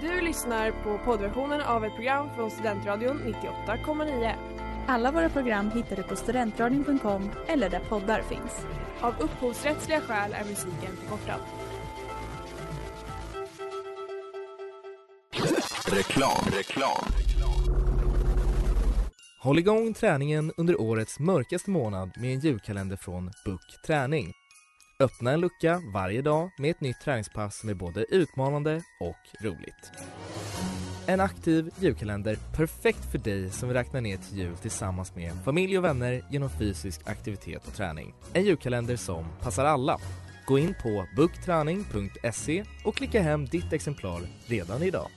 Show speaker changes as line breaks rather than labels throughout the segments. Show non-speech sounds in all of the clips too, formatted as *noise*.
Du lyssnar på poddversionen av ett program från Studentradion 98,9.
Alla våra program hittar du på studentradion.com eller där poddar finns.
Av upphovsrättsliga skäl är musiken förkortad.
Reklam, reklam.
Håll igång träningen under årets mörkaste månad med en julkalender från Book Träning. Öppna en lucka varje dag med ett nytt träningspass som är både utmanande och roligt. En aktiv julkalender perfekt för dig som vill räkna ner till jul tillsammans med familj och vänner genom fysisk aktivitet och träning. En julkalender som passar alla. Gå in på bookträning.se och klicka hem ditt exemplar redan idag.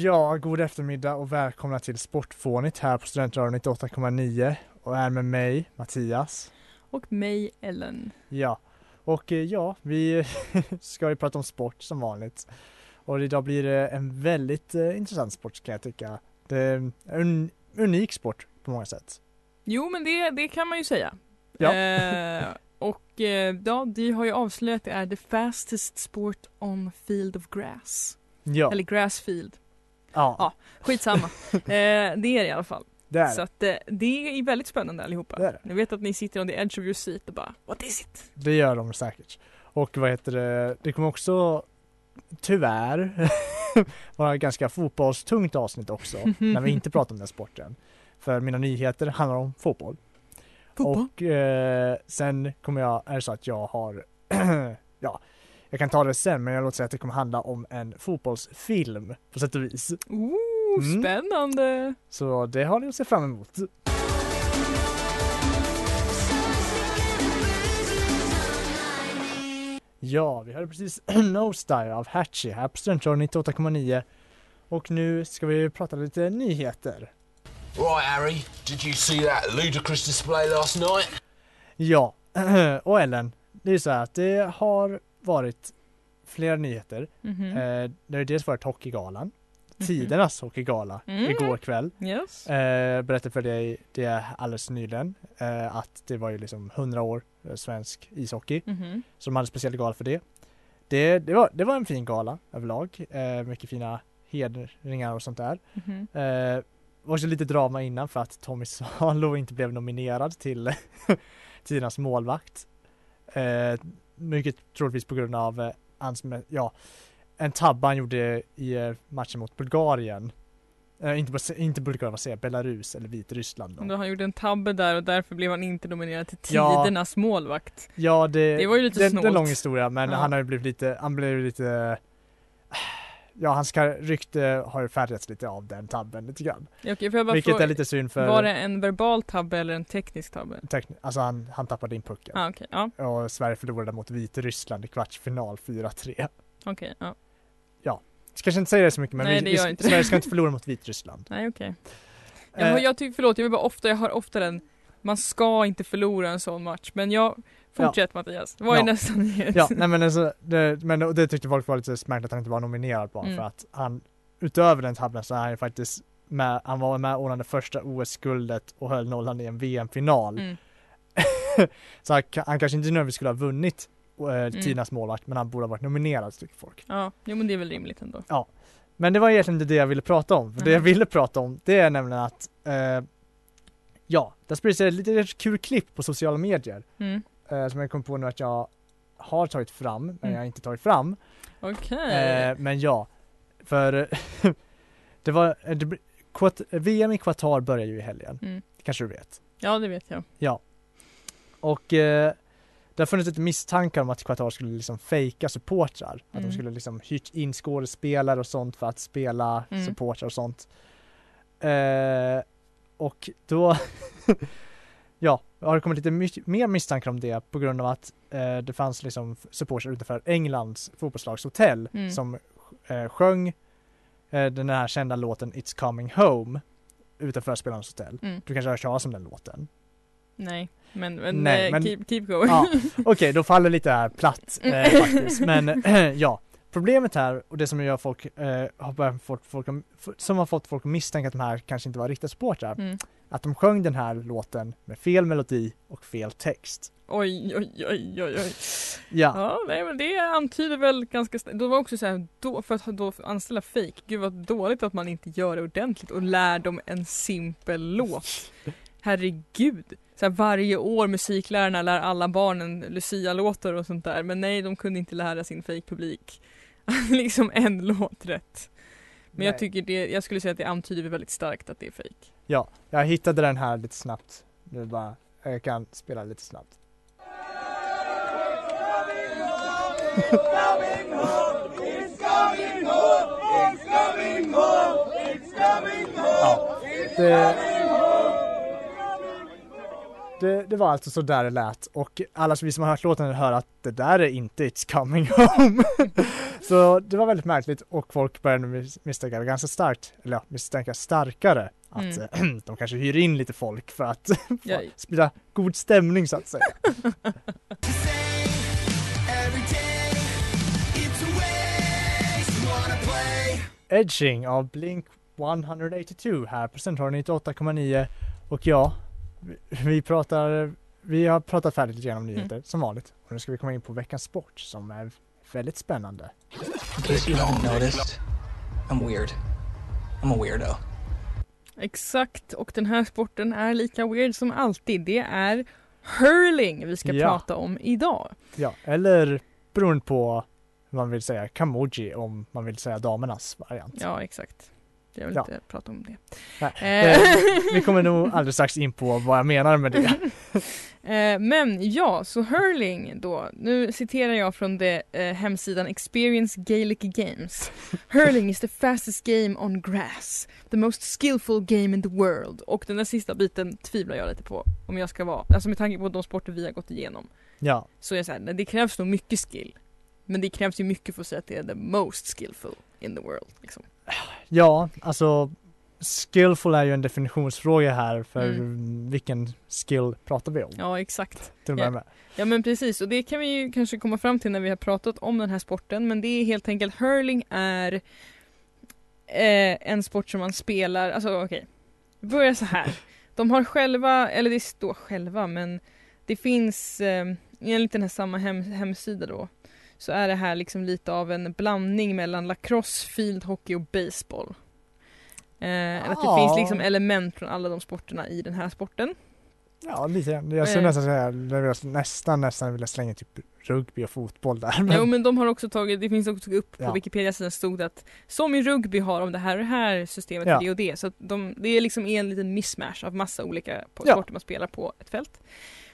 Ja, god eftermiddag och välkomna till Sportfånigt här på Studentradion 98,9 och är med mig Mattias.
Och mig, Ellen.
Ja, och eh, ja, vi *laughs* ska ju prata om sport som vanligt. Och idag blir det en väldigt eh, intressant sport kan jag tycka. Det är en unik sport på många sätt.
Jo men det, det kan man ju säga.
Ja.
Eh, och eh, ja, de har ju avslöjat att det är the fastest sport on field of grass.
Ja,
Eller grass field.
Ja,
Ja. Skitsamma. *laughs* eh, det är det i alla fall.
det är
Så att eh, det är väldigt spännande allihopa.
Det är det.
Jag vet att ni sitter on the edge of your seat och bara What is it?
Det gör de säkert. Och vad heter det, det kommer också tyvärr *laughs* vara ett ganska fotbollstungt avsnitt också *laughs* när vi inte pratar om den sporten. För mina nyheter handlar om fotboll.
Fotboll?
Och eh, sen kommer jag, är det så att jag har, *clears throat* ja, jag kan ta det sen men jag låter säga att det kommer handla om en fotbollsfilm på sätt och vis.
Ooh,
Mm.
spännande!
Så det har ni att se fram emot. Ja, vi hörde precis *clears throat* No Style av Hatchie här på Studentradion 98,9 och nu ska vi prata lite nyheter.
Right, Harry, did you see that ludicrous display last night?
Ja, *clears throat* och Ellen, det är så här att det har varit flera nyheter.
Mhm.
Eh, det har dels varit Hockeygalan, tidernas hockeygala
Mm.
igår kväll.
Yes.
Eh, berättade för dig det alldeles nyligen eh, att det var ju liksom 100 år eh, svensk ishockey.
Mhm.
Så de hade speciell gala för det. Det, det, var, det var en fin gala överlag. Eh, mycket fina hedringar och sånt där.
Mhm.
Eh, var också lite drama innan för att Tommy Salo *laughs* inte blev nominerad till *laughs* tidernas målvakt. Eh, mycket troligtvis på grund av eh, hans, med- ja, en tabbe han gjorde i eh, matchen mot Bulgarien. Eh, inte, inte Bulgarien, vad säger jag, Belarus eller Vitryssland då.
Han gjorde en tabbe där och därför blev han inte nominerad till
Ja.
tidernas målvakt.
Ja, det,
Det var ju lite
det, det är en
snålt.
lång historia men
Ja.
han har ju blivit lite, han blev lite Ja, hans rykte har ju färgats lite av den tabben lite grann.
Ja, Okej, får jag bara
Vilket
fråga,
är lite synd för
var det en verbal tabbe eller en teknisk tabbe?
tekn- Alltså han, han tappade in pucken.
Ah, okej, ja,
Och Sverige förlorade mot Vitryssland i kvartsfinal 4-3.
okej, ja.
Jag kanske inte säger det så mycket men
Nej,
vi, vi. Sverige ska inte *laughs* förlora mot Vitryssland.
Nej, okej.
Eh,
Jag, jag tycker, förlåt, jag vill bara ofta, jag har ofta den, man ska inte förlora en sån match, men jag, fortsätt Mattias, vad är
Ja.
nästa nyhet?
Ja, nej men alltså, det, men det tyckte folk var lite märkligt att han inte var nominerad bara
Mm.
för att han utöver den tabben så är han ju faktiskt med, han var med och ordnade första OS-guldet och höll nollan i en VM-final.
Mm. *laughs*
så han, han kanske inte nödvändigtvis skulle ha vunnit eh, tidernas målvakt men han borde ha varit nominerad tycker folk.
Ja, jo men det är väl rimligt ändå.
Men det var egentligen inte det jag ville prata om. För det jag
Mhm.
ville prata om det är nämligen att eh, ja, det sprids ett lite kul klipp på sociala medier
Mm.
eh, som jag kom på nu att jag har tagit fram men
Mm.
jag har inte tagit fram.
Okej.
Eh, men ja, för *laughs* det var, eh, det, Quat- VM i Qatar börjar ju i helgen,
Mm.
kanske du vet.
Ja, det vet jag.
Och eh, det har funnits lite misstankar om att Qatar skulle liksom fejka supportrar. Att
Mm.
de skulle liksom hyrt in skådespelare och sånt för att spela
Mm.
supportrar och sånt. Eh, och då *laughs* *laughs* Ja, har det kommit lite my- mer misstankar om det på grund av att eh, det fanns liksom supportrar utanför Englands fotbollslags hotell
Mm.
som eh, sjöng eh, den här kända låten It's coming home utanför spelarnas hotell.
Mm.
Du kanske har hört talas om den låten?
Nej, men, men,
Nej,
eh,
men-
keep, keep going.
Ja, *laughs* okej då faller lite här platt
Mm.
eh, faktiskt. Men ja, problemet här och det som gör folk, eh, har börjat folk, som har fått folk att misstänka att de här kanske inte var riktiga supportrar,
Mm.
Att de sjöng den här låten med fel melodi och fel text.
Oj, oj, oj, oj, oj.
Ja,
Ja, nej men det antyder väl ganska st- Då var också så här, då, för att då anställa fake, gud vad dåligt att man inte gör det ordentligt och lär dem en simpel låt. *laughs* Herregud. Så här, varje år musiklärarna lär alla barnen Lucia-låtar och sånt där men nej de kunde inte lära sin fake-publik *laughs* liksom en låt rätt. Men jag tycker det, jag skulle säga att det antyder väldigt starkt att det är fake.
ja, jag hittade den här lite snabbt. Nu bara, jag kan spela lite snabbt. *laughs* Ja, det, det, det var alltså så där det lät och alla vi som har hört låten hör att det där är inte It's coming home. *laughs* så det var väldigt märkligt och folk började mis- misstänka ganska starkt, eller ja, misstänka starkare att
Mm.
eh, *clears throat* de kanske hyr in lite folk för att *laughs* sprida god stämning så att säga. *laughs* Edging av Blink 182 här på Centralen 98,9 och ja, vi- pratar, vi har pratat färdigt lite grann om nyheter som vanligt och nu ska vi komma in på veckans sport som är väldigt spännande.
In case you haven't noticed, I'm weird. I'm a weirdo.
Exakt, och den här sporten är lika weird som alltid. Det är hurling vi ska
Ja.
prata om idag.
Ja, eller beroende på hur man vill säga kamoji om man vill säga damernas variant.
Ja, exakt. Jag vill
Ja.
inte prata om det. Eh,
vi kommer nog alldeles strax in på vad jag menar med det. *laughs*
Eh, Men ja, så hurling då. Nu citerar jag från det, eh, hemsidan Experience Gaelic Games. *laughs* Hurling is the fastest game on grass. The most skillful game in the world. Och den där sista biten tvivlar jag lite på. Om jag ska vara, alltså med tanke på de sporter vi har gått igenom.
Ja,
Så jag här, det krävs nog mycket skill. Men det krävs ju mycket för att säga att det är the most skillful in the world. Liksom.
Ja, alltså skillful är ju en definitionsfråga här för
Mm.
vilken skill pratar vi om?
Ja, exxt.
Till
ja.
börja med.
Ja men precis och det kan vi ju kanske komma fram till när vi har pratat om den här sporten men det är helt enkelt hurling är eh, en sport som man spelar, alltså okej. Vi börjar så här. De har själva, eller det står själva men det finns eh, enligt den här samma hem, hemsida då så är det här liksom lite av en blandning mellan lacrosse, field hockey och baseball. Eh, Att det
Ja.
finns liksom element från alla de sporterna i den här sporten.
Ja, lite grann. Jag skulle
Eh.
nästan säga, nästan, nästan vilja slänga typ rugby och fotboll där. Men,
Jo men de har också tagit, det finns också upp på
Ja.
Wikipedia sidan stod det att som i rugby har de det här och det här systemet
Ja.
för det och det. Så de, det är liksom en liten mismatch av massa olika på-
Ja.
sporter man spelar på ett fält.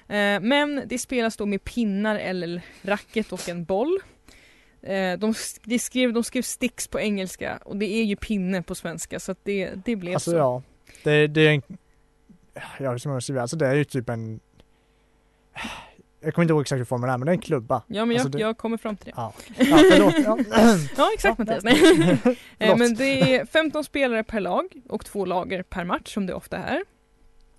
Eh, men det spelas då med pinnar eller racket och en boll. Eh, de, de, skrev, de skrev sticks på engelska och det är ju pinne på svenska så att det, det blev
alltså
så.
ja, det, det är en, ja, hur ska man säga, alltså det är ju typ en, jag kommer inte ihåg exakt hur formen är, men det är en klubba.
Ja men jag,
Alltså det-
jag kommer fram till det.
Ja, ja förlåt. Ja. *laughs*
Ja exakt
Ja,
Mattias. *laughs*
nej. *laughs*
Eh. Men det är 15 spelare per lag och två lager per match som det ofta är.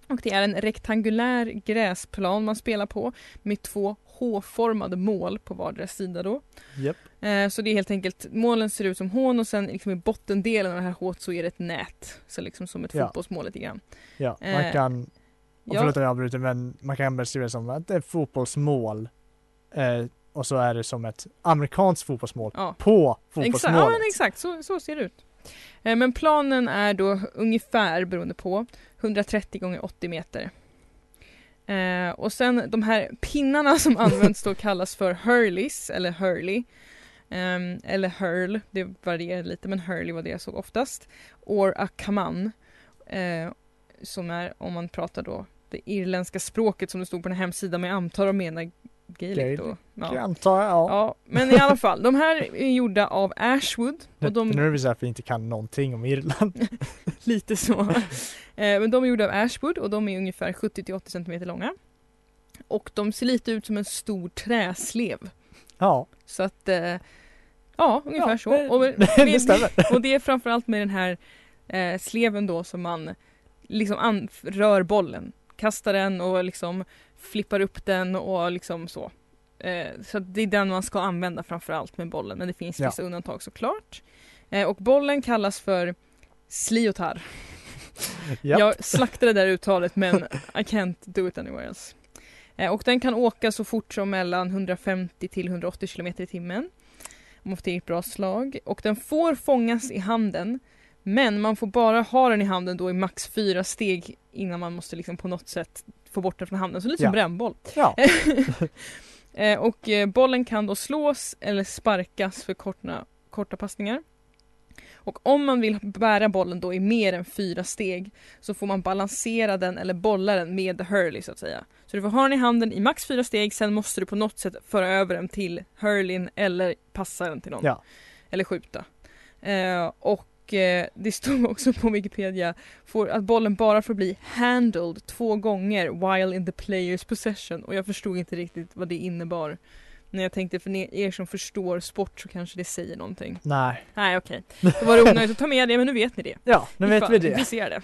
Och det är en rektangulär gräsplan man spelar på med två H-formade mål på vardera sida då.
Japp.
Eh, Så det är helt enkelt, målen ser ut som hån och sen liksom i bottendelen av det här H så är det ett nät. Så liksom som ett
Ja.
fotbollsmål lite grann.
Ja, man
Eh,
kan, och
Ja,
förlåt att jag avbryter, men man kan beskriva det som att det är fotbollsmål eh, och så är det som ett amerikanskt fotbollsmål
ja.
på
Exakt,
fotbollsmålet.
ja men exakt, så, så ser det ut. Eh, Men planen är då ungefär, beroende på, 130 gånger 80 meter. Eh, och sen de här pinnarna som *laughs* används då kallas för hurleys, eller hurley. Ehm, eller hurl, det varierar lite men hurley var det jag såg oftast. Or a kaman. Eh, som är, om man pratar då, det irländska språket som det stod på den här hemsidan men jag antar de menar gaelic då. Ja.
Jag antar jag, ja.
Ja, men i alla fall. De här är gjorda av Ashwood.
Nu,
Och de,
nu är det så att vi inte kan någonting om Irland. *laughs* *laughs*
lite så. Eh, men de är gjorda av Ashwood och de är ungefär 70-80 cm långa. Och de ser lite ut som en stor träslev.
Ja,
Så att, eh, ja ungefär
Ja,
så. *laughs*
det-
Och,
det stämmer.
och det är framförallt med den här eh, sleven då som man liksom rör bollen. Kastar den och liksom flippar upp den och liksom så. Eh, så det är den man ska använda framförallt med bollen men det finns
Ja.
vissa undantag såklart. Eh, och bollen kallas för sliotar. *laughs*
Japp.
Jag slaktade det där uttalet men I can't do it anywhere else. Eh, och den kan åka så fort som mellan 150 till 180 km i timmen. Om man får till ett bra slag. Och den får fångas i handen. Men man får bara ha den i handen då i max fyra steg innan man måste liksom på något sätt få bort den från handen. Så lite
Ja.
som brännboll.
Ja. *laughs*
Eh, och eh, bollen kan då slås eller sparkas för korta, korta passningar. Och om man vill bära bollen då i mer än fyra steg så får man balansera den eller bolla den med Hurley så att säga. Så du får ha den i handen i max fyra steg, sen måste du på något sätt föra över den till Hurleyn eller passa den till någon.
Ja.
Eller skjuta. Eh, och eh, det stod också på Wikipedia får, att bollen bara får bli handled två gånger while in the players possession och jag förstod inte riktigt vad det innebar. När jag tänkte för er som förstår sport så kanske det säger någonting.
Nej.
Nej okej, det var det *laughs* onödigt att ta med det men nu vet ni det.
Ja, nu vet
Ifall-
vi det.
Vi ser det.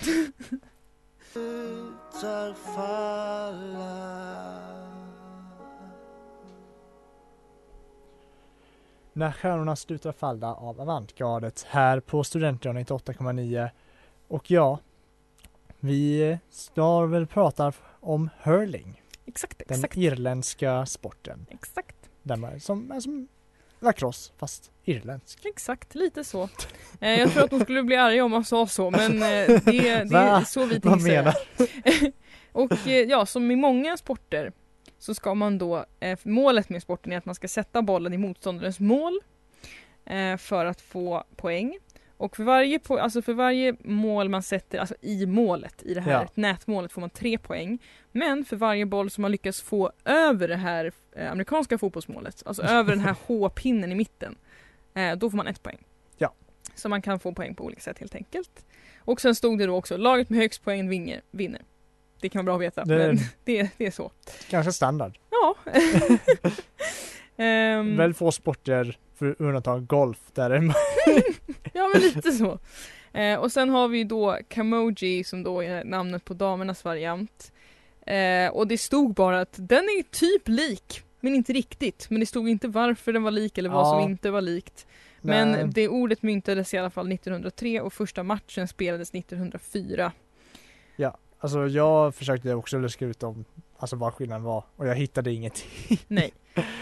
När stjärnorna slutar falla av Avantgardet här på Studentradion 98,9. Och ja, vi ska väl prata om hurling,
Exakt,
den
exakt,
irländska sporten.
exakt,
Där man, som är som lacrosse fast irländsk.
exakt, lite så. Eh, jag tror att de skulle bli arga om man sa så men eh, det, det är så vi
Vad
tänker
menar *laughs*
Och eh, ja, som i många sporter så ska man då, eh, målet med sporten är att man ska sätta bollen i motståndarens mål eh, för att få poäng. Och för varje, po- alltså för varje mål man sätter, alltså i målet, i det här
Ja.
nätmålet får man tre poäng. Men för varje boll som man lyckas få över det här eh, amerikanska fotbollsmålet, alltså *laughs* över den här H-pinnen i mitten, då får man ett poäng.
Ja.
Så man kan få poäng på olika sätt helt enkelt. Och sen stod det då också, laget med högst poäng vinner. vinner. Det kan vara bra att veta,
Det-
men det, det är så.
Kanske standard.
Ja. *laughs* Ehm,
Väl få sporter, för undantag golf, där är *laughs*
ja men lite så. Eh, och sen har vi då Kamoji som då är namnet på damernas variant. Eh, och det stod bara att den är typ lik, men inte riktigt. Men det stod inte varför den var lik eller vad
Ja.
som inte var likt.
Nej.
Men det ordet myntades i alla fall 1903 och första matchen spelades 1904.
Alltså jag försökte också luska ut om alltså vad skillnaden var och jag hittade ingenting. *laughs*
Nej.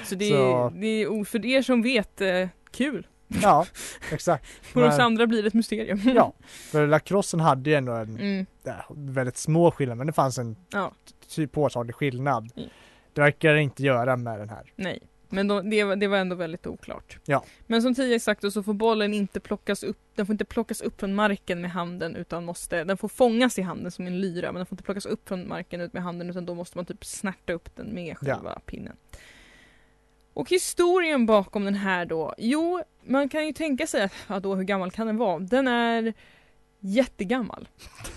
Så det,
Så-
det är för er som vet, eh, kul.
Ja, exakt. *laughs*
För oss andra blir det ett mysterium.
Ja, *laughs* för lacrossen hade ju ändå en
Mm,
ja, väldigt små skillnad men det fanns en
ja.
typ påtaglig skillnad.
Mm.
Det verkar det inte göra med den här.
Nej, men då, det, var- det var ändå väldigt oklart.
Ja.
Men som tidigare sagt så får bollen inte plockas upp, den får inte plockas upp från marken med handen utan måste, den får fångas i handen som en lyra men den får inte plockas upp från marken ut med handen utan då måste man typ snärta upp den med själva pinnen. Och historien bakom den här då, jo man kan ju tänka sig att, ja då hur gammal kan den vara? Den är jättegammal.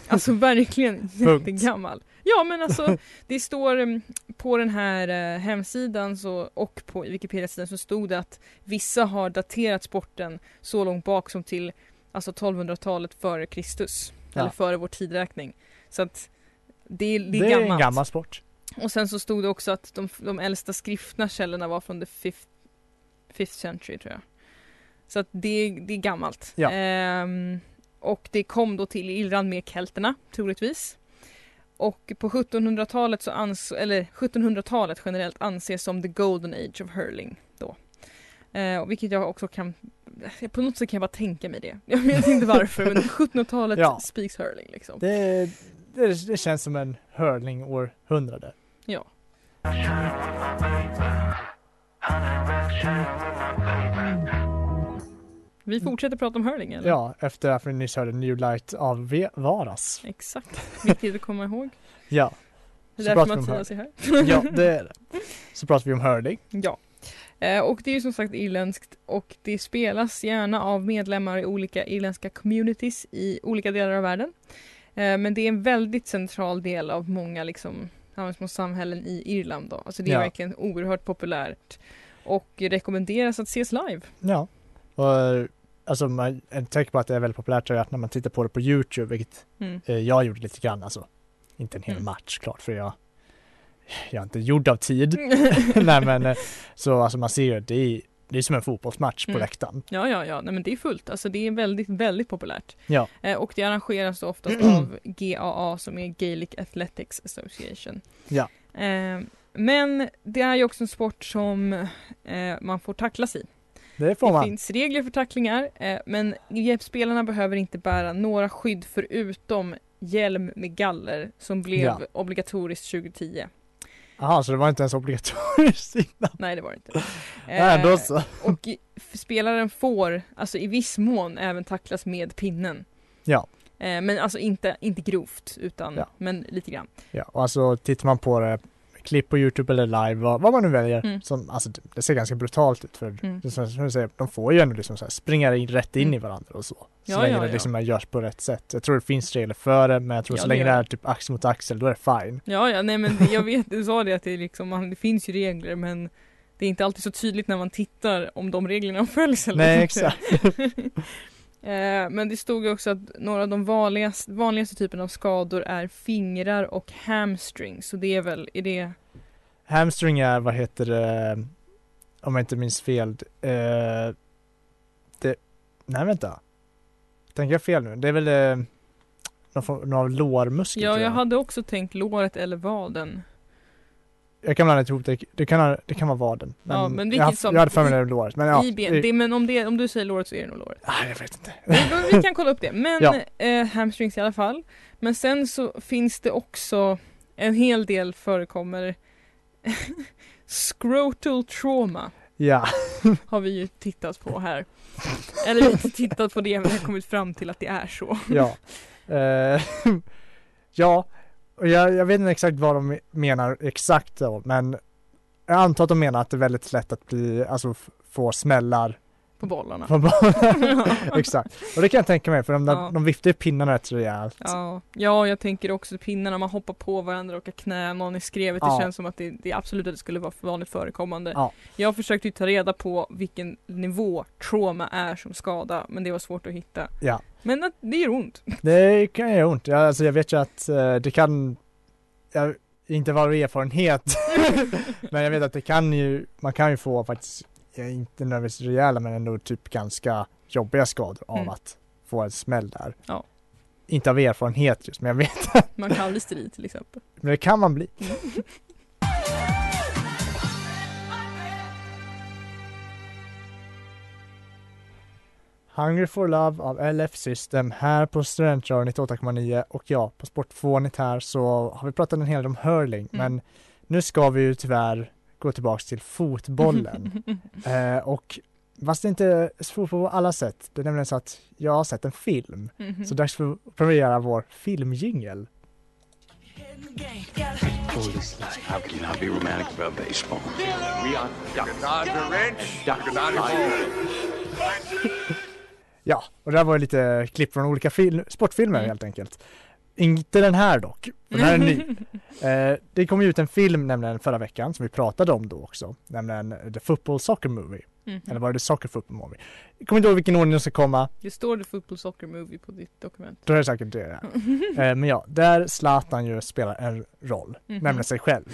Alltså verkligen jättegammal. Ja men alltså det står mm, på den här eh, hemsidan så, och på Wikipedia-sidan så stod det att vissa har daterat sporten så långt bak som till alltså 1200-talet före Kristus.
Ja.
Eller före vår tidräkning. Så att det är, det är
Det är en
gammalt.
gammal sport.
Och sen så stod det också att de, de äldsta skriftna källorna var från the fifth, fifth century tror jag. Så att det, det är gammalt.
Ja.
Ehm, och det kom då till Irland med kelterna troligtvis. Och på 1700-talet så ans eller 1700-talet generellt anses som the golden age of hurling då. Eh, och vilket jag också kan, på något sätt kan jag bara tänka mig det. Jag vet inte varför men 1700-talet
Ja.
speaks hurling liksom.
Det, det, det känns som en hurling århundrade.
Ja. Vi fortsätter prata om hurling eller?
Ja, efter att vi nyss hörde New Light av v- Varas.
Exakt, viktigt att komma ihåg. *laughs*
Ja,
Det är därför Mattias är här. *laughs*
ja det är det. *laughs* Så pratar vi om hurling.
Ja. Eh, och det är ju som sagt irländskt och det spelas gärna av medlemmar i olika irländska communities i olika delar av världen. Eh, men det är en väldigt central del av många liksom, små samhällen i Irland då. Alltså det är
Ja.
verkligen oerhört populärt och rekommenderas att ses live.
Ja. Och alltså man, ett tecken på att det är väldigt populärt är att när man tittar på det på Youtube, vilket
Mm.
eh, jag gjorde lite grann alltså. Inte en hel
Mm.
match klart för jag, jag är inte gjord av tid. *laughs* *laughs* Nej men eh, så alltså man ser ju, det är, det är som en fotbollsmatch på
Mm.
läktaren.
Ja, ja, ja, nej men det är fullt. Alltså det är väldigt, väldigt populärt.
Ja.
Eh, och det arrangeras då oftast *clears throat* av GAA som är Gaelic Athletics Association.
Ja.
Eh, men det är ju också en sport som eh, man får tacklas i.
Det får
det
man.
finns regler för tacklingar, eh, men spelarna behöver inte bära några skydd förutom hjälm med galler som blev
Ja.
obligatoriskt 2010.
Jaha, så det var inte ens obligatoriskt innan?
Nej, det var det inte. *laughs*
Nej, då
Eh,
så.
Och i- f- spelaren får, alltså i viss mån, även tacklas med pinnen.
Ja.
Eh, men alltså inte, inte grovt, utan
Ja.
men lite grann.
Ja, och alltså tittar man på det, klipp på Youtube eller live, vad, vad man nu väljer,
Mm.
som, alltså det, ser ganska brutalt ut för
Mm.
som, som säger, de får ju ändå liksom så här, springa in, rätt in
Mm.
i varandra och så. Så
Ja,
länge
ja,
det
ja.
liksom görs på rätt sätt. Jag tror det finns regler för det, men jag tror
Ja,
så länge det är typ axel mot axel, då är det fine.
Ja, ja, nej men jag vet, du sa det att det liksom, man, det finns ju regler men det är inte alltid så tydligt när man tittar om de reglerna följs eller
Nej, exakt. *laughs*
Eh, Men det stod också att några av de vanligaste, vanligaste typerna av skador är fingrar och hamstring. Så det är väl, är det
Hamstring är, vad heter det, om jag inte minns fel, eh, det, nej vänta. Tänker jag fel nu? Det är väl eh, någon, form- av lårmuskel
Ja,
tror
jag hade också tänkt låret eller vaden.
Jag kan blanda ihop det, det kan, det kan vara vaden.
Ja, men
jag,
vilket
har-
som-
jag hade för mig det låret. Men ja,
I ben.
det-
men om, det, om du säger låret så är det nog låret.
Ah, jag vet inte. *laughs*
Men Vi kan kolla upp det. Men
Ja.
eh, hamstrings i alla fall. Men sen så finns det också en hel del förekommer *laughs* scrotal trauma
Ja, *laughs*
har vi ju tittat på här. Eller vi inte tittat på det men vi har kommit fram till att det är så.
ja. Eh, ja, och jag, jag vet inte exakt vad de menar exakt då, men jag antar att de menar att det är väldigt lätt att bli, alltså få smällar
på bollarna.
på bollen. *laughs* Exakt, och det kan jag tänka mig för de, där,
Ja.
de viftar ju pinnarna rätt rejält.
Ja, ja, jag tänker också pinnarna, man hoppar på varandra och åker knä, någon i skrevet.
Ja.
Det känns som att det, det absolut att det skulle vara för vanligt förekommande.
Ja.
Jag försökte ju ta reda på vilken nivå trauma är som skada, men det var svårt att hitta.
Ja.
Men att det gör ont.
Det kan göra ont. Jag, alltså jag vet ju att eh, det kan, jag, inte vara erfarenhet, *laughs* men jag vet att det kan ju, man kan ju få faktiskt, ja, inte nödvändigtvis rejäla men ändå typ ganska jobbiga skador av
Mm.
att få en smäll där.
Ja.
Inte av erfarenhet just, men jag vet *laughs*
Man kan bli strid till exempel.
men det kan man bli. *laughs* Hungry for Love av LF System här på Studentradion 98,9 och ja, på Sportfånigt här så har vi pratat en hel del om hurling
Mm.
men nu ska vi ju tyvärr gå tillbaks till fotbollen. *laughs* eh, och fast det inte är svårt på alla sätt, det är nämligen så att jag har sett en film.
Mhm.
Så dags för att premiera vår filmjingel.
How can you not be romantic about baseball?
Ja, och det här var lite klipp från olika film, sportfilmer
Mm.
helt enkelt. Inte den här dock, den här är ny. *laughs* Eh, det kom ju ut en film nämligen förra veckan som vi pratade om då också, nämligen The Football Soccer Movie.
Mhm.
Eller var det The Soccer Football Movie? Jag kommer inte ihåg vilken ordning den ska komma,
Det står det football soccer movie på ditt dokument.
då är det säkert det. Ja. *laughs* Eh, men ja, där Zlatan ju spelar en roll,
Mhm.
nämligen sig själv.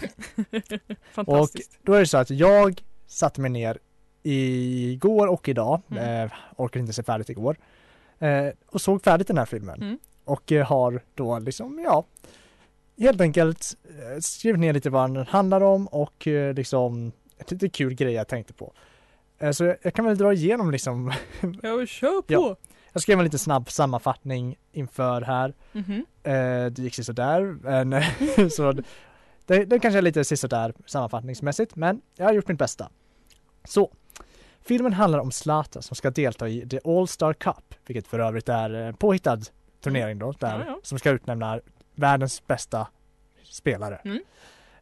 *laughs*
Fantastiskt.
Då är det så att jag satte mig ner igår och idag,
Mm.
eh, orkade inte se färdigt igår, eh, och såg färdigt den här filmen.
Mm.
Och eh, har då liksom, ja, helt enkelt eh, skrivit ner lite vad den handlar om och eh, liksom ett lite kul grej jag tänkte på. Så jag, kan väl dra igenom liksom, *laughs*
Ja, kör på!
Ja. jag skrev en lite snabb sammanfattning inför här.
Mhm.
Eh, det gick sådär, men *laughs* så det, det kanske är lite sisådär sammanfattningsmässigt, men jag har gjort mitt bästa. Så, filmen handlar om Zlatan som ska delta i The All-Star Cup, vilket för övrigt är en påhittad turnering då, där,
Ja, ja.
som ska utnämna världens bästa spelare.
Mm.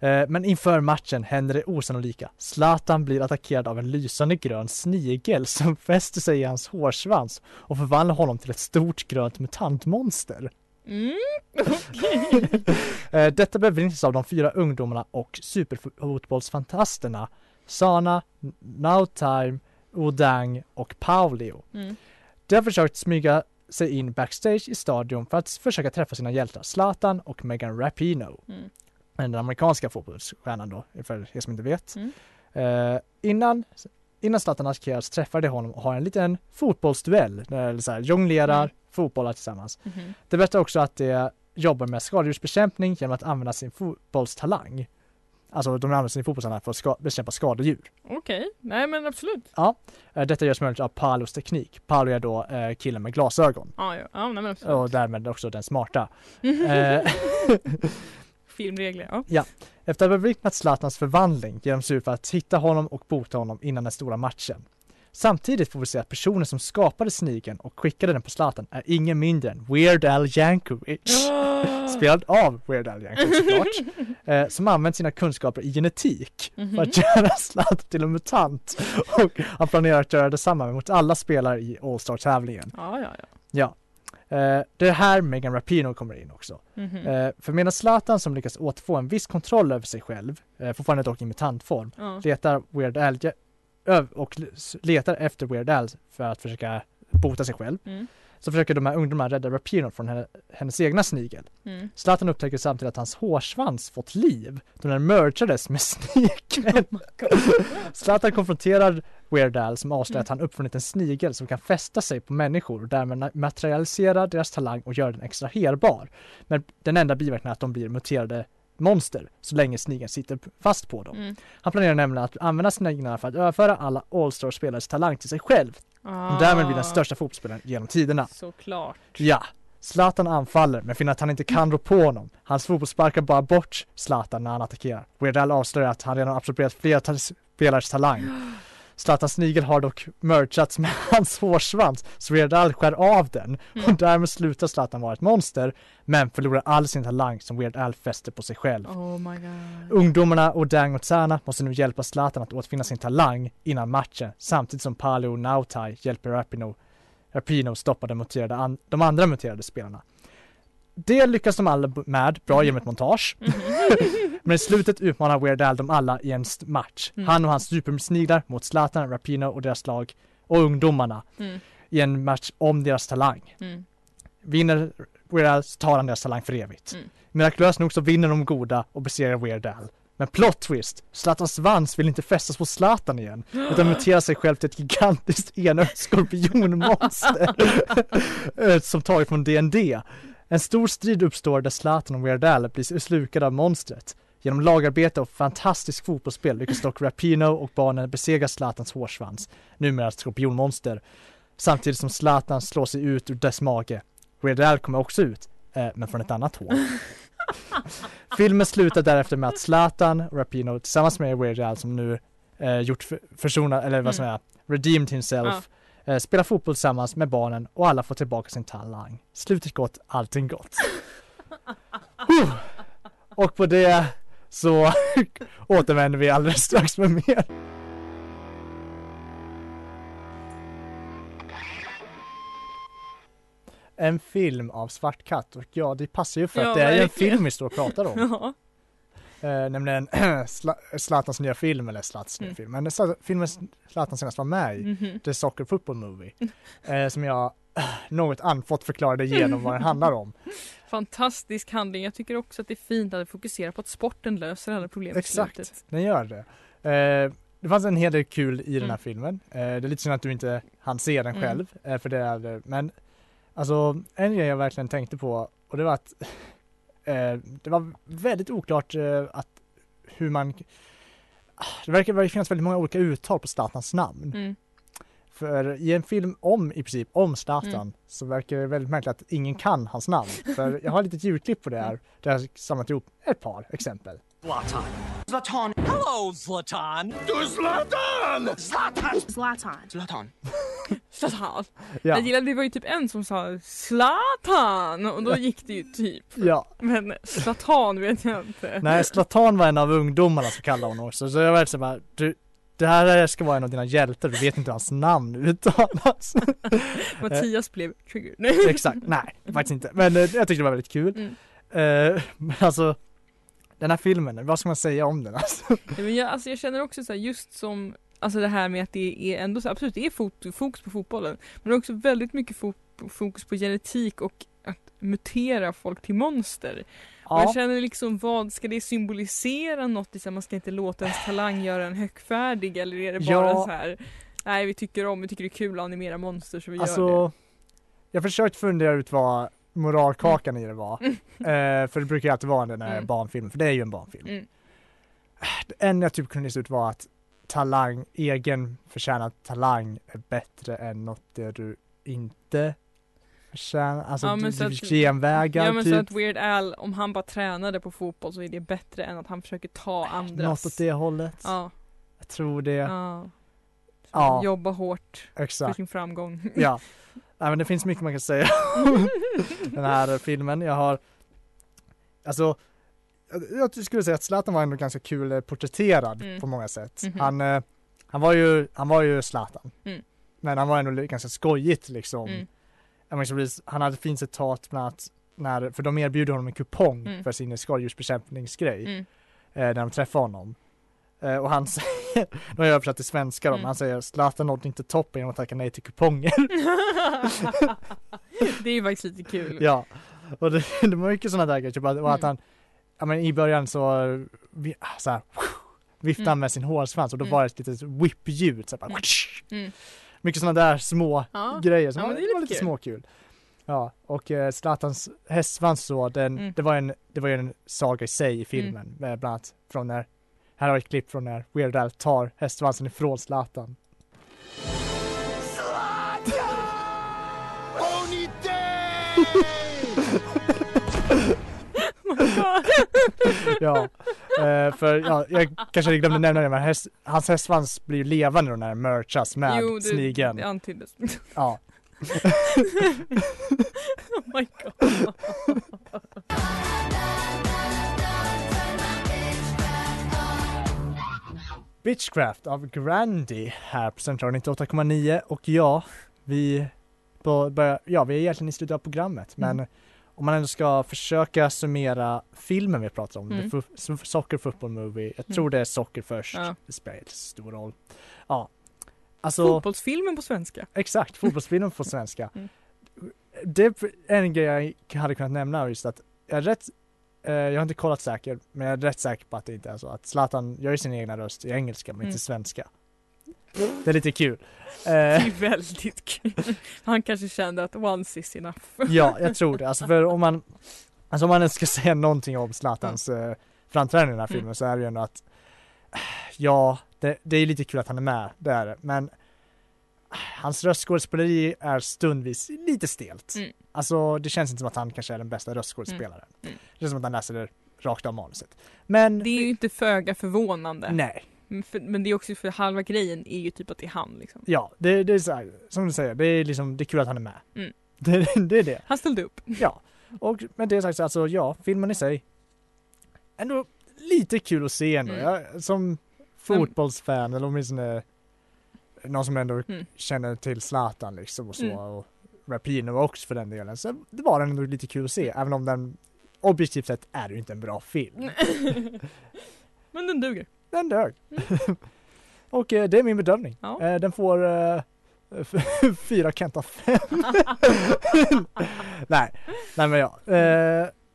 Eh, Men inför matchen händer det osannolika. Zlatan blir attackerad av en lysande grön snigel som *laughs* fäster sig i hans hårsvans och förvandlar honom till ett stort grönt mutantmonster.
Mm, *laughs* okej.
Eh, Detta bevinnas av de fyra ungdomarna och superfotbollsfantasterna Sana, Nautime, Odang och Paulio.
Mm.
De har försökt smyga sig in backstage i stadion för att försöka träffa sina hjältar Zlatan och Megan Rapinoe.
Mm.
Den amerikanska fotbollsstjärnan då, för er som inte vet.
Mm.
Eh, innan, innan Zlatan attackeras träffar de honom och har en liten fotbollsduell. Där så här, jonglerar,
Mm.
fotbollar tillsammans.
Mhm.
Det berättar också att de jobbar med skadedjursbekämpning genom att använda sin fotbollstalang. Alltså de använder sin fotbollstalang för att ska- bekämpa skadedjur.
Okej, nej men absolut.
Eh, Detta görs möjligt av Palos teknik. Palo är då eh, killen med glasögon
Ja, ja, ja nej, men absolut.
och därmed också den smarta. *laughs* Eh, *laughs*
Filmregler, ja.
Efter att ha bevittnat Zlatans förvandling ger de sig ut för att hitta honom och bota honom innan den stora matchen. Samtidigt får vi se att personen som skapade snigeln och skickade den på Zlatan är ingen mindre än Weird Al Yankovic. *gasps* Spelad av Weird Al Yankovic såklart. *laughs* eh, som använt sina kunskaper i genetik för
Mhm.
att göra Zlatan till en mutant. Och han planerar att göra detsamma mot alla spelare i All-Star-tävlingen.
Ja, ja, ja.
Ja. Eh, det är här Megan Rapinoe kommer in också.
Mhm.
Eh, för medan Zlatan som lyckas återfå en viss kontroll över sig själv, eh, fortfarande dock i mutantform,
ja.
letar Weird Al och letar efter Weird Al för att försöka bota sig själv.
Mm.
Så försöker de här ungdomarna rädda Rapinoe från henne, hennes egna snigel.
Mm.
Zlatan upptäcker samtidigt att hans hårsvans fått liv då den mergades med snigeln. *laughs* Zlatan konfronterar Weird Al som avslöjar att han uppfunnit en snigel som kan fästa sig på människor och därmed materialisera deras talang och göra den extraherbar. Men den enda biverkningen är att de blir muterade monster så länge snigeln sitter fast på dem.
Mm.
Han planerar nämligen att använda sniglarna för att överföra alla All-Star-spelares talang till sig själv och därmed bli den största fotbollsspelaren genom tiderna.
Ah, Såklart.
Ja, Zlatan anfaller men finner att han inte kan rå på honom. Hans fotboll sparkar bara bort Zlatan när han attackerar. Weird Al avslöjar att han redan absorberat flera ta- spelares talang. *gasps* *gasps* Zlatans snigel har dock mergats med *laughs* hans hårsvans så Weird Al skär av den och
Mm.
därmed slutar Zlatan vara ett monster men förlorar all sin talang som Weird Al fäster på sig själv.
Oh my god.
Ungdomarna och Dang och Tsana måste nu hjälpa Zlatan att återfinna sin talang innan matchen samtidigt som Palio och Nautai hjälper Rapino, Rapino stoppa de, muterade an, de andra muterade spelarna. Det lyckas de alla med, bra genom ett montage. *laughs* Men i slutet utmanar Weird Al dem alla i en match.
Mm.
Han och hans supersniglar mot Zlatan, Rapino och deras lag och ungdomarna
Mm.
i en match om deras talang.
Mm.
Vinner Weird Al så tar han deras talang för evigt.
Mm.
Mirakulöst nog så vinner de goda och besegrar Weird Al. Men plot twist! Zlatans svans vill inte fästas på Zlatan igen utan muterar sig själv till ett gigantiskt enögt skorpionmonster *laughs* *laughs* som tagit från D&D. En stor strid uppstår där Zlatan och Weird blir slukade av monstret. Genom lagarbete och fantastisk fotbollsspel lyckas dock Rapino och barnen besegra Zlatans hårsvans, numera skorpionmonster, samtidigt som Zlatan slår sig ut ur dess mage. Weird kommer också ut, eh, men från ett annat hål. *laughs* Filmen slutar därefter med att Zlatan och Rapino tillsammans med Weird som nu eh, gjort för, försonat, eller vad ska man säga, redeemed himself, eh, spelar fotboll tillsammans med barnen och alla får tillbaka sin talang. Slutet gott, allting gott. *laughs* Huh. Och på det så *laughs* återvänder vi alldeles strax med mer. En film av Svart katt och ja, det passar ju för
Ja,
att det är ju en
verkligen.
film vi står och pratar om. *laughs*
Ja.
Eh, nämligen *clears throat* Zlatans nya film, eller Zlatans nya
Mm.
film, men filmen Zlatan senast var med i,
Mhm.
The Soccer Football Movie, eh, som jag eh, *clears throat* något andfått förklarade igenom vad den handlar om. *laughs*
Fantastisk handling. Jag tycker också att det är fint att det fokuserar på att sporten löser alla problem i
Exakt,
slutet.
den gör det. Eh, det fanns en hel del kul i den här
Mm.
filmen. Eh, det är lite synd att du inte hann se den
Mm.
själv, eh, för det är det. Men alltså, en grej jag verkligen tänkte på, och det var att eh, det var väldigt oklart eh, att hur man det verkar finnas väldigt många olika uttal på Zlatans namn.
Mm.
För i en film om, i princip, om Zlatan
Mm.
så verkar det väldigt märkligt att ingen kan hans namn. För jag har ett litet ljudklipp på det här, där jag har samlat ihop ett par exempel.
Zlatan. Zlatan. Hello, Zlatan. Zlatan! Zlatan!
Zlatan.
Zlatan. *laughs*
Zlatan.
Ja,
Jag gillade, det var ju typ en som sa Zlatan och då gick det ju typ.
ja.
Men Zlatan vet jag inte.
Nej, Zlatan var en av ungdomarna som kallade honom också, så jag var så bara, du, det här ska vara en av dina hjältar, du vet inte hur hans namn uttalas. *laughs*
Mattias blev triggered.
Exakt, nej, faktiskt inte. Men eh, jag tyckte det var väldigt kul.
Mm.
Eh, men alltså, den här filmen, vad ska man säga om den alltså?
Ja, men jag, alltså jag känner också så här, just som alltså det här med att det är ändå så absolut det är fot- fokus på fotbollen. Men det är också väldigt mycket fo- fokus på genetik och att mutera folk till monster.
Ja,
känner liksom vad ska det symbolisera något? här, Man ska inte låta ens talang göra en högfärdig eller är det bara
Ja.
så här Nej vi tycker om, vi tycker det är kul att animera monster så vi gör
alltså jag försökt fundera ut vad moralkakan i det var.
Mm. *laughs*
Eh, för det brukar ju alltid vara den här
Mm.
barnfilmen, för det är ju en barnfilm.
Mm.
Det enda jag typ kunde lista ut var att talang, egen förtjänad talang är bättre än något det du inte förtjänar. Alltså
Ja,
du,
så
du
att-
genvägar
Ja men
typ.
så att Weird Al, om han bara tränade på fotboll så är det bättre än att han försöker ta andras
Något åt det hållet.
Ja,
Jag tror det.
ja.
Ja.
Jobba hårt för
Exakt.
sin framgång. *laughs*
Ja. Nej, men det finns mycket man kan säga om *laughs* den här filmen. Jag har, alltså, jag- skulle säga att Zlatan var ändå ganska kul eh, porträtterad
Mm.
på många sätt.
Mhm.
Han, eh, han var ju, han var ju Zlatan.
Mm.
Men han var ändå ganska skojigt liksom.
Mm.
Han hade ett fint citat bland annat när, för de erbjuder honom en kupong
Mm.
för sin skadedjursbekämpningsgrej.
Mm.
eh, när de träffar honom. Eh, och han *laughs* säger, nu har jag översatt till svenska då,
Mm.
men han säger Zlatan nådde inte toppen genom att tacka nej till kuponger. *laughs* *laughs*
det är ju faktiskt lite kul.
ja, och det, det var mycket sådana där grejer, typ att, och att
Mm.
han, ja men i början så, vi, så här, viftade han
Mm.
med sin hårsvans och då
Mm.
var det ett litet whip-ljud, så här, bara,
Mm.
mycket sådana där små
Ja.
grejer som
Ja,
var,
det
var
lite kul.
småkul. Ja, och eh, Zlatans hästsvans så, den,
Mm.
det var en, det var ju en saga i sig i filmen, eh, bland annat från när, här har vi ett klipp från när Weird Al tar hästsvansen ifrån Zlatan. *laughs* *laughs* ja, eh, för ja, jag kanske glömde nämna det men häst, hans hästsvans blir ju levande då när den merchas med
jo, det,
snigeln.
det antyddes.
Ja. *laughs* *laughs*
oh my god.
Bitchcraft av Grandy här på Central 98,9 och ja, vi på, ja, vi är egentligen i slutet av programmet
Mm.
Om man ändå ska försöka summera filmen vi pratar om,
Mm.
Soccer Football Movie, jag
Mm.
tror det är socker först,
Ja.
det spelar inte så stor roll. Ja, alltså
Fotbollsfilmen på svenska.
exakt, fotbollsfilmen på svenska. *laughs*
Mm.
Det är en grej jag hade kunnat nämna just att jag är rätt eh, jag har inte kollat säkert, men jag är rätt säker på att det inte är så att Zlatan gör sin egna röst i engelska men
Mm.
inte svenska. Det är lite kul. Eh, *laughs*
Det är väldigt kul. Han kanske kände att once is enough.
ja, jag tror det. Alltså för om man, alltså om man ska säga någonting om Zlatans eh, framträdande i den här
Mm.
filmen så är det ju ändå att ja, det, det är lite kul att han är med, det är det, men hans röstskådespeleri är stundvis lite stelt.
Mm.
Alltså det känns inte som att han kanske är den bästa röstskådespelaren.
Mm.
Det känns som att han läser det rakt av manuset. Men
Det är ju inte föga förvånande.
nej,
för, men det är också för halva grejen är ju typ att det är han liksom.
ja, det, det är så här, som du säger, det är liksom, det är kul att han är med.
Mm.
Det, *laughs* det är det.
Han ställde upp.
Ja, och med det sagt så alltså ja, filmen i sig ändå lite kul att se ändå.
Mm.
Jag, som fotbollsfan eller åtminstone någon som ändå
Mm.
känner till Zlatan liksom och så
Mm.
och Rapino också för den delen. Så det var ändå lite kul att se även om den objektivt sett är det ju inte en bra film. *laughs*
men den duger.
Den dög. *laughs* och eh, det är min bedömning.
Ja.
Eh, den får eh, *laughs* fyra Kent av fem. *laughs* nej, nej men ja.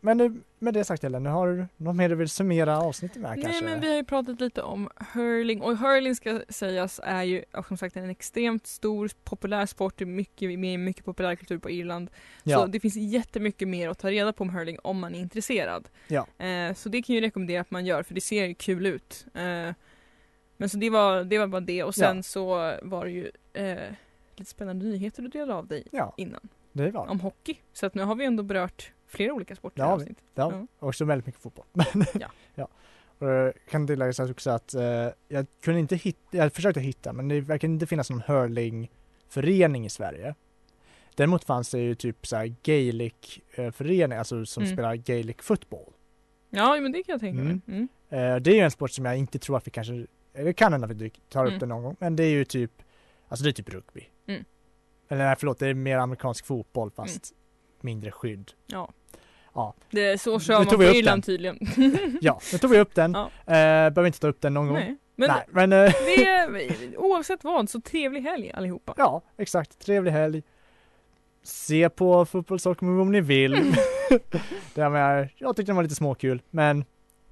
Men nu, med det sagt Ellen, har du något mer du vill summera avsnittet med
Nej
kanske?
men vi har ju pratat lite om hurling och hurling ska sägas är ju som sagt en extremt stor populär sport, det är mycket, med mycket populärkultur på Irland.
ja.
Så det finns jättemycket mer att ta reda på om hurling om man är intresserad.
Ja.
Eh, så det kan ju rekommendera att man gör för det ser ju kul ut. Eh, men så det var, det var bara det och sen
Ja.
så var det ju eh, lite spännande nyheter du delade av dig innan
det var
om hockey. Så att nu har vi ändå berört flera olika sporter
Det vi.
avsnittet.
Ja,
Ja.
och också väldigt mycket fotboll. Men,
Ja. *laughs*
ja. Och jag kan tillägga så också att eh, jag kunde inte hitta, jag försökte hitta, men det verkar inte finnas någon hurlingförening i Sverige. Däremot fanns det ju typ så här Gaelic-förening, alltså som
Mm.
spelar Gaelic fotboll.
ja men det kan jag tänka mig.
Mm.
Mm.
Eh, det är ju en sport som jag inte tror att vi kanske, eller kan hända att vi tar upp
Mm.
det någon gång, men det är ju typ, alltså det är typ rugby.
Mm.
Eller nej förlåt, det är mer amerikansk fotboll fast mindre skydd.
Ja.
Ja.
Det är så kör man på Irland tydligen. *laughs*
Ja, nu tog vi upp den.
Ja.
Eh, behöver inte ta upp den någon gång.
Nej. Men
Nej, men eh,
det är, *laughs* oavsett vad, så trevlig helg allihopa.
ja, exakt. Trevlig helg. Se på fotbollsdokumentation om ni vill. *laughs* det med, jag tyckte den var lite småkul, men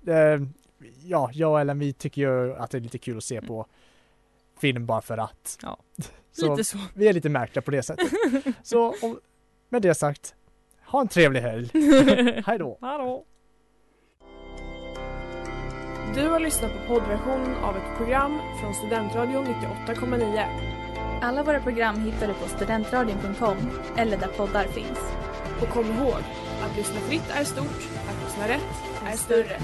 eh, ja, jag och Ellen vi tycker ju att det är lite kul att se på film bara för att.
Ja,
så
Lite så.
vi är lite märkta på det sättet. så om, med det sagt, ha en trevlig helg. *laughs* Hej då!
Hallå!
Du har lyssnat på poddversion av ett program från Studentradion 98,9.
Alla våra program hittar du på studentradion.com eller där poddar finns.
Och kom ihåg, att lyssna fritt är stort, att lyssna rätt är större.